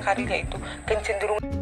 karirnya itu. Kecenderungan